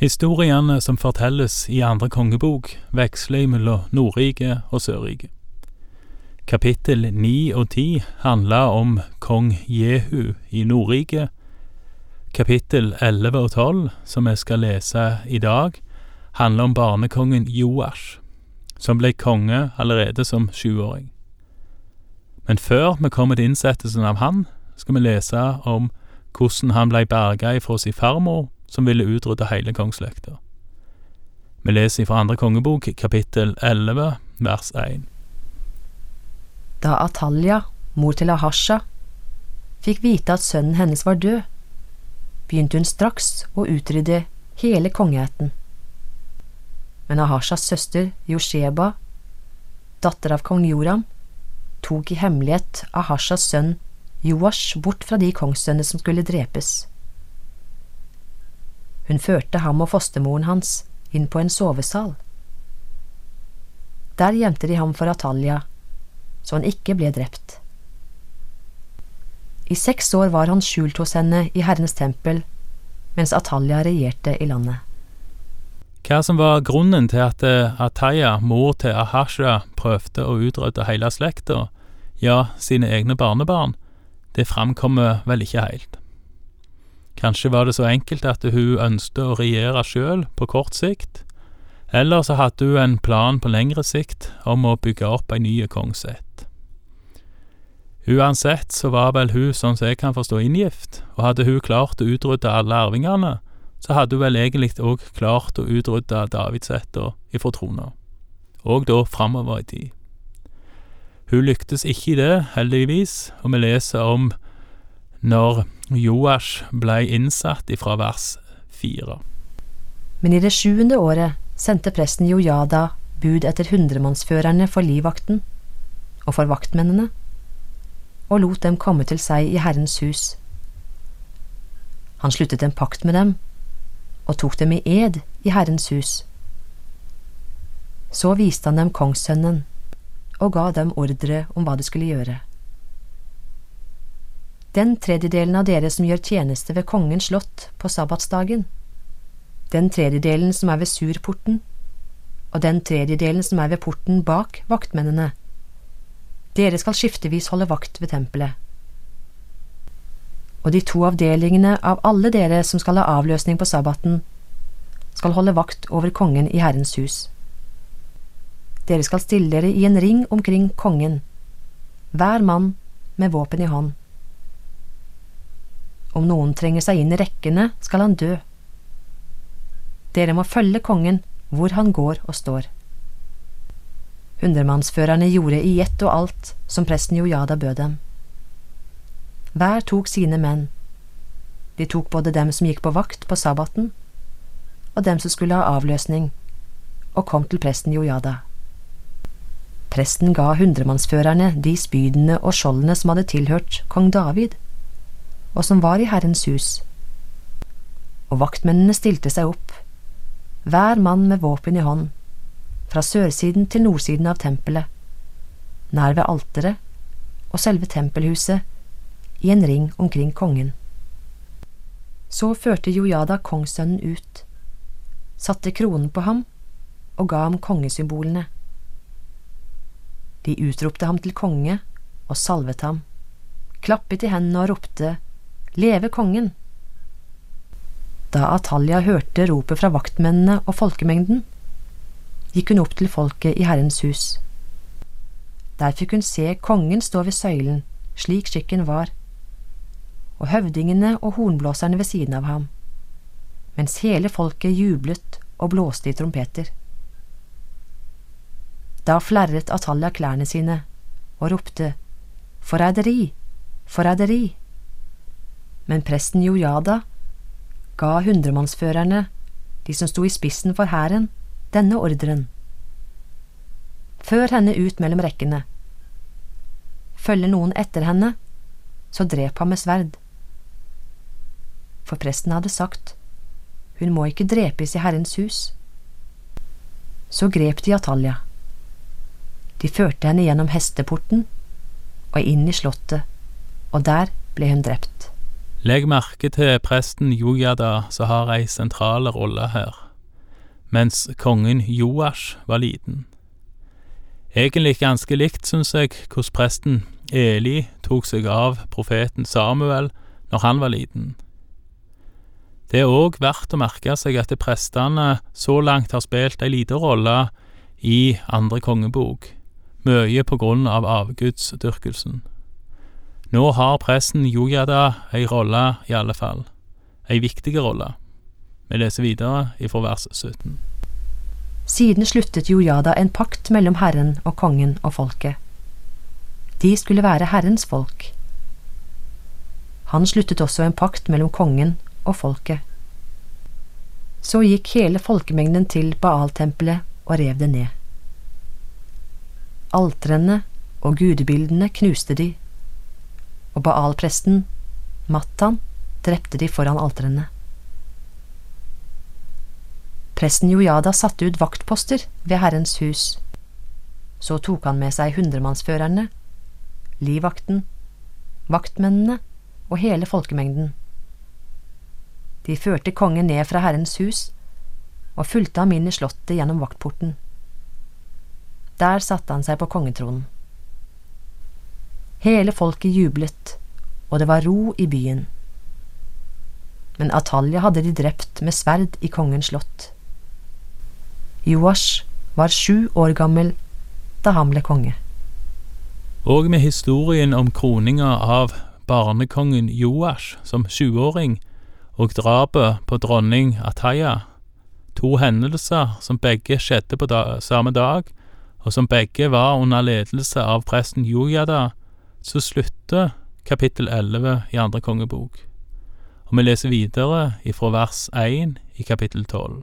Historiene som fortelles i andre kongebok, veksler mellom Nordriket og Sørriket. Kapittel ni og ti handler om kong Jehu i Nordriket. Kapittel elleve og tolv, som jeg skal lese i dag, handler om barnekongen Joash, som ble konge allerede som sjuåring. Men før vi kommer til innsettelsen av han, skal vi lese om hvordan han blei berga ifra sin farmor som ville utrydde hele kongslekta. Vi leser fra andre kongebok, kapittel 11, vers 1. Da Atalja, mor til Ahasha, fikk vite at sønnen hennes var død, begynte hun straks å utrydde hele kongeheten. Men Ahashas søster Josheba, datter av kong Joram, tok i hemmelighet Ahashas sønn Joash bort fra de kongssønner som skulle drepes. Hun førte ham og fostermoren hans inn på en sovesal. Der gjemte de ham for Atalja, så han ikke ble drept. I seks år var han skjult hos henne i Herrens tempel, mens Atalja regjerte i landet. Hva som var grunnen til at eh, Ataya, mor til Ahasha, prøvde å utrydde hele slekta, ja, sine egne barnebarn, det framkommer vel ikke helt. Kanskje var det så enkelt at hun ønsket å regjere sjøl på kort sikt, eller så hadde hun en plan på lengre sikt om å bygge opp ei ny kongsett. Uansett så var vel hun, sånn som jeg kan forstå, inngift, og hadde hun klart å utrydde alle arvingene, så hadde hun vel egentlig òg klart å utrydde Davidsætta ifra trona, og da framover i tid. Hun lyktes ikke i det, heldigvis, og vi leser om når Joash blei innsatt ifra vers fire. Men i det sjuende året sendte presten Jojada bud etter hundremannsførerne for livvakten og for vaktmennene, og lot dem komme til seg i Herrens hus. Han sluttet en pakt med dem og tok dem i ed i Herrens hus. Så viste han dem kongssønnen og ga dem ordre om hva de skulle gjøre. Den tredjedelen av dere som gjør tjeneste ved kongens slott på sabbatsdagen, den tredjedelen som er ved surporten, og den tredjedelen som er ved porten bak vaktmennene. Dere skal skiftevis holde vakt ved tempelet. Og de to avdelingene av alle dere som skal ha avløsning på sabbaten, skal holde vakt over kongen i Herrens hus. Dere skal stille dere i en ring omkring kongen, hver mann med våpen i hånd. Om noen trenger seg inn i rekkene, skal han dø. Dere må følge kongen hvor han går og står. Hundremannsførerne gjorde i ett og alt som presten Jojada bød dem. Hver tok sine menn. De tok både dem som gikk på vakt på sabbaten, og dem som skulle ha avløsning, og kom til presten Jojada. Presten ga hundremannsførerne de spydene og skjoldene som hadde tilhørt kong David og som var i Herrens hus. Og vaktmennene stilte seg opp, hver mann med våpen i hånd, fra sørsiden til nordsiden av tempelet, nær ved alteret og selve tempelhuset, i en ring omkring kongen. Så førte Jojada kongssønnen ut, satte kronen på ham og ga ham kongesymbolene. De utropte ham til konge og salvet ham, klappet i hendene og ropte Leve kongen! Da Atalja hørte ropet fra vaktmennene og folkemengden, gikk hun opp til folket i Herrens hus. Der fikk hun se kongen stå ved søylen, slik skikken var, og høvdingene og hornblåserne ved siden av ham, mens hele folket jublet og blåste i trompeter. Da flerret Atalja klærne sine og ropte Forræderi! Forræderi! Men presten Jojada ga hundremannsførerne, de som sto i spissen for hæren, denne ordren. Før henne ut mellom rekkene. Følger noen etter henne, så drep ham med sverd. For presten hadde sagt, hun må ikke drepes i Herrens hus. Så grep de Atalja. De førte henne gjennom hesteporten og inn i slottet, og der ble hun drept. Legg merke til presten Jojada som har ei sentrale rolle her, mens kongen Joash var liten. Egentlig ganske likt, syns jeg, hvordan presten Eli tok seg av profeten Samuel når han var liten. Det er òg verdt å merke seg at prestene så langt har spilt ei lita rolle i andre kongebok, mye på grunn av avgudsdyrkelsen. Nå har presten Jojada ei rolle, i alle fall. Ei viktig rolle. Vi leser videre ifra vers 17. Siden sluttet Jojada en pakt mellom Herren og kongen og folket. De skulle være Herrens folk. Han sluttet også en pakt mellom kongen og folket. Så gikk hele folkemengden til Baal-tempelet og rev det ned. Altrene og gudebildene knuste de, og Baal-presten, Mattan, drepte de foran altrene. Presten Jojada satte ut vaktposter ved Herrens hus. Så tok han med seg hundremannsførerne, livvakten, vaktmennene og hele folkemengden. De førte kongen ned fra Herrens hus og fulgte ham inn i slottet gjennom vaktporten. Der satte han seg på kongetronen. Hele folket jublet, og det var ro i byen. Men Atalja hadde de drept med sverd i kongens slott. Joash var sju år gammel da han ble konge. Og med historien om kroninga av barnekongen Joash som sjuåring og drapet på dronning Ataya, to hendelser som begge skjedde på da samme dag, og som begge var under ledelse av presten Jojada, så slutter kapittel 11 i andre kongebok. Og vi leser videre ifra vers 1 i kapittel 12.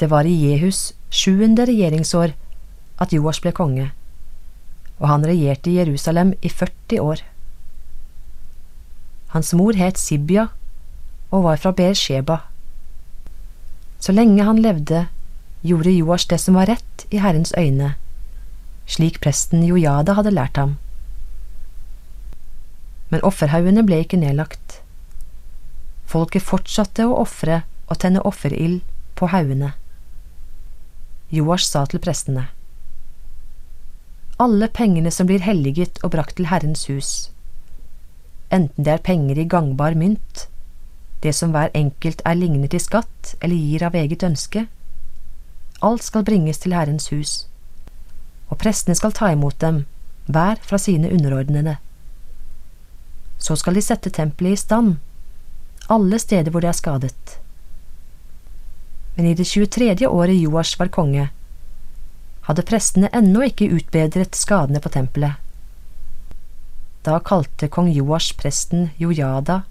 Det var i Jehus sjuende regjeringsår at Joas ble konge, og han regjerte i Jerusalem i 40 år. Hans mor het Sibia og var fra Beersheba. Så lenge han levde, gjorde Joas det som var rett i Herrens øyne, slik presten Jojada hadde lært ham. Men offerhaugene ble ikke nedlagt. Folket fortsatte å ofre og tenne offerild på haugene. Joash sa til prestene. Alle pengene som blir helliget og brakt til Herrens hus, enten det er penger i gangbar mynt, det som hver enkelt er lignet i skatt eller gir av eget ønske, alt skal bringes til Herrens hus, og prestene skal ta imot dem, hver fra sine underordnede. Så skal de sette tempelet i stand, alle steder hvor det er skadet. Men i det 23. året Joash var konge, hadde prestene ennå ikke utbedret skadene på tempelet. Da kalte kong Joash presten Jojada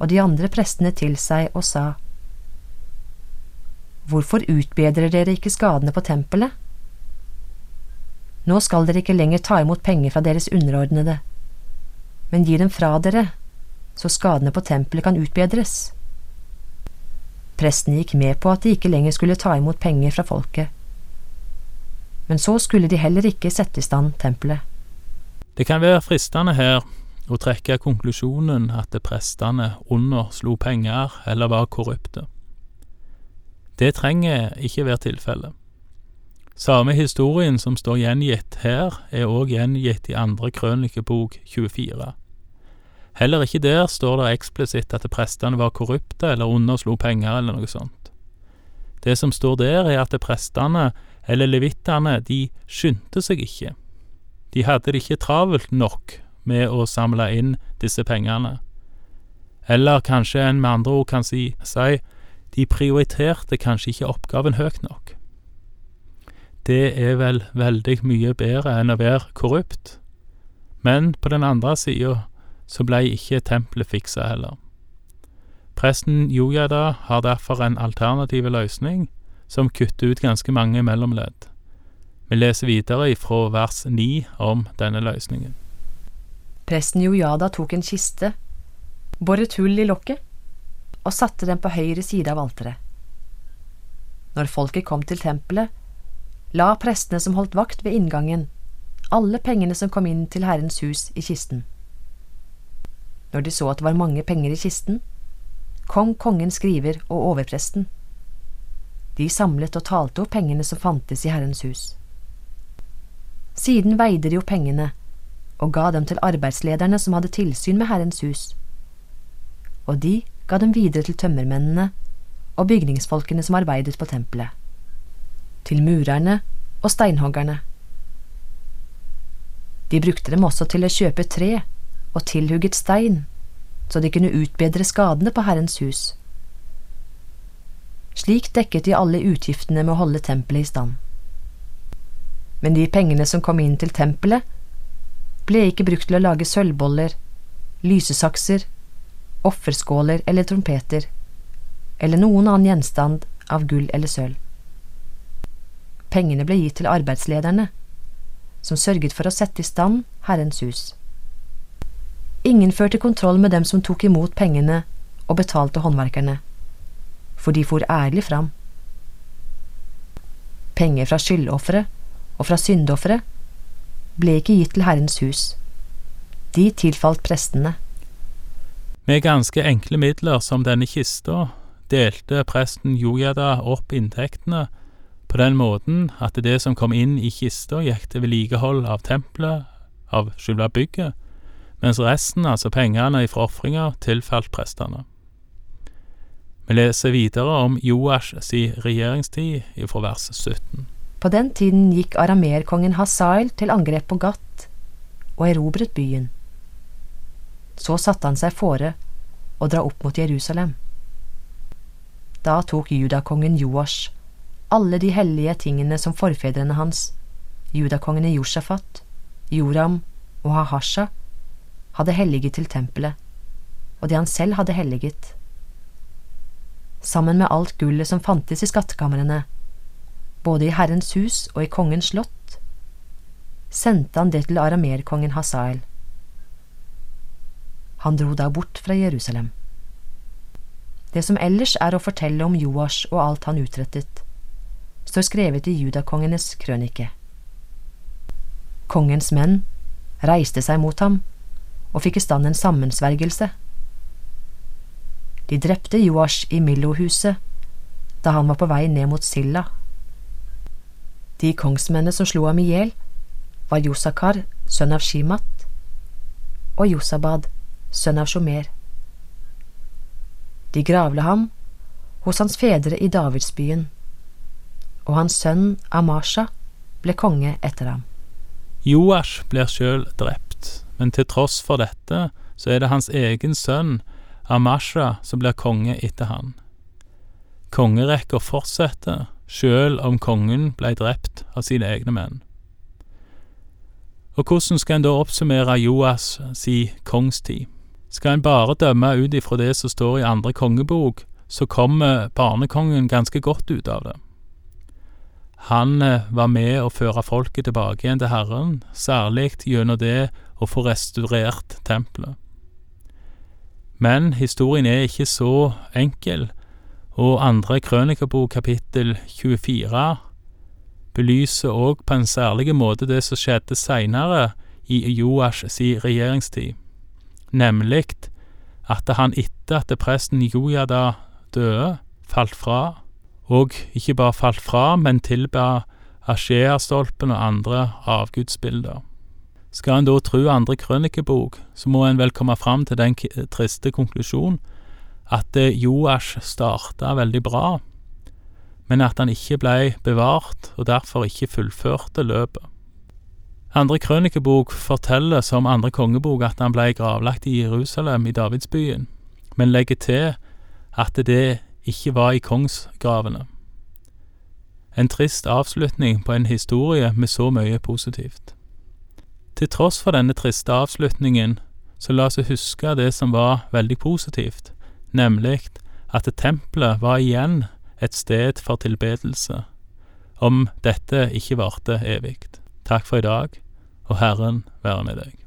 og de andre prestene til seg og sa, Hvorfor utbedrer dere ikke skadene på tempelet? Nå skal dere ikke lenger ta imot penger fra deres underordnede, men gi dem fra dere, så skadene på tempelet kan utbedres. Presten gikk med på at de ikke lenger skulle ta imot penger fra folket, men så skulle de heller ikke sette i stand tempelet. Det kan være fristende her å trekke konklusjonen at prestene underslo penger eller var korrupte. Det trenger ikke være tilfellet. Samme historien som står gjengitt her, er også gjengitt i andre krønikebok 24. Heller ikke der står det eksplisitt at prestene var korrupte eller underslo penger eller noe sånt. Det som står der, er at prestene, eller levittene, de skyndte seg ikke. De hadde det ikke travelt nok med å samle inn disse pengene. Eller kanskje en med andre ord kan si, si de prioriterte kanskje ikke oppgaven høyt nok. Det er vel veldig mye bedre enn å være korrupt, men på den andre sida så blei ikke tempelet fiksa heller. Presten Jojada har derfor en alternativ løsning som kutter ut ganske mange mellomledd. Vi leser videre ifra vers 9 om denne løsningen. Presten Jojada tok en kiste, boret hull i lokket og satte den på høyre side av alteret. Når folket kom til tempelet, la prestene som holdt vakt ved inngangen, alle pengene som kom inn til Herrens hus i kisten. Når de så at det var mange penger i kisten, kom kongen skriver og overpresten. De samlet og talte opp pengene som fantes i Herrens hus. Siden veide de opp pengene og ga dem til arbeidslederne som hadde tilsyn med Herrens hus, og de ga dem videre til tømmermennene og bygningsfolkene som arbeidet på tempelet, til murerne og steinhoggerne. De brukte dem også til å kjøpe tre og tilhugget stein, så de kunne utbedre skadene på Herrens hus. Slik dekket de alle utgiftene med å holde tempelet i stand. Men de pengene som kom inn til tempelet, ble ikke brukt til å lage sølvboller, lysesakser, offerskåler eller trompeter, eller noen annen gjenstand av gull eller sølv. Pengene ble gitt til arbeidslederne, som sørget for å sette i stand Herrens hus. Ingen førte kontroll med dem som tok imot pengene og betalte håndverkerne, for de for ærlig fram. Penger fra skyldofre og fra syndofre ble ikke gitt til Herrens hus. De tilfalt prestene. Med ganske enkle midler som denne kista delte presten Jojada opp inntektene på den måten at det som kom inn i kista, gikk til vedlikehold av tempelet, av selve bygget, mens resten, altså pengene fra ofringa, tilfalt prestene. Vi leser videre om Joash si regjeringstid fra vers 17. På den tiden gikk arameerkongen Hasael til angrep på Gat og erobret byen. Så satte han seg fore å dra opp mot Jerusalem. Da tok judakongen Joash alle de hellige tingene som forfedrene hans, judakongene Josjafat, Joram og Hahasha, hadde helliget til tempelet, og det han selv hadde helliget. Sammen med alt gullet som fantes i skattkamrene, både i Herrens hus og i kongens slott, sendte han det til aramerkongen Hasael. Han dro da bort fra Jerusalem. Det som ellers er å fortelle om Joash og alt han utrettet, står skrevet i judakongenes krønike. Kongens menn reiste seg mot ham og fikk i stand en sammensvergelse. De drepte Joash i Millohuset da han var på vei ned mot Silla. De kongsmennene som slo ham i hjel, var Josakar, sønn av Shimat, og Josabad, sønn av Shomer. De gravla ham hos hans fedre i Davidsbyen, og hans sønn Amasha ble konge etter ham. Joash blir sjøl drept, men til tross for dette så er det hans egen sønn Amasha som blir konge etter han. Kongerekka fortsetter, sjøl om kongen ble drept av sine egne menn. Og hvordan skal en da oppsummere Joas si kongstid? Skal en bare dømme ut ifra det som står i andre kongebok, så kommer barnekongen ganske godt ut av det. Han eh, var med å føre folket tilbake igjen til Herren, særlig gjennom det å få restaurert tempelet. Men historien er ikke så enkel, og andre krønikebok kapittel 24 belyser òg på en særlig måte det som skjedde seinere i Joash si regjeringstid nemlig at han etter at presten Jojada døde, falt fra, og ikke bare falt fra, men tilba Asjea-stolpen og andre avgudsbilder. Skal en da tru andre krønikebok, så må en vel komme fram til den triste konklusjon at Joash starta veldig bra, men at han ikke blei bevart, og derfor ikke fullførte løpet. Andre krønikebok forteller som andre kongebok at han ble gravlagt i Jerusalem, i Davidsbyen, men legger til at det ikke var i kongsgravene. En trist avslutning på en historie med så mye positivt. Til tross for denne triste avslutningen, så la oss huske det som var veldig positivt, nemlig at tempelet var igjen et sted for tilbedelse, om dette ikke varte evig. Takk for i dag og Herren være med deg.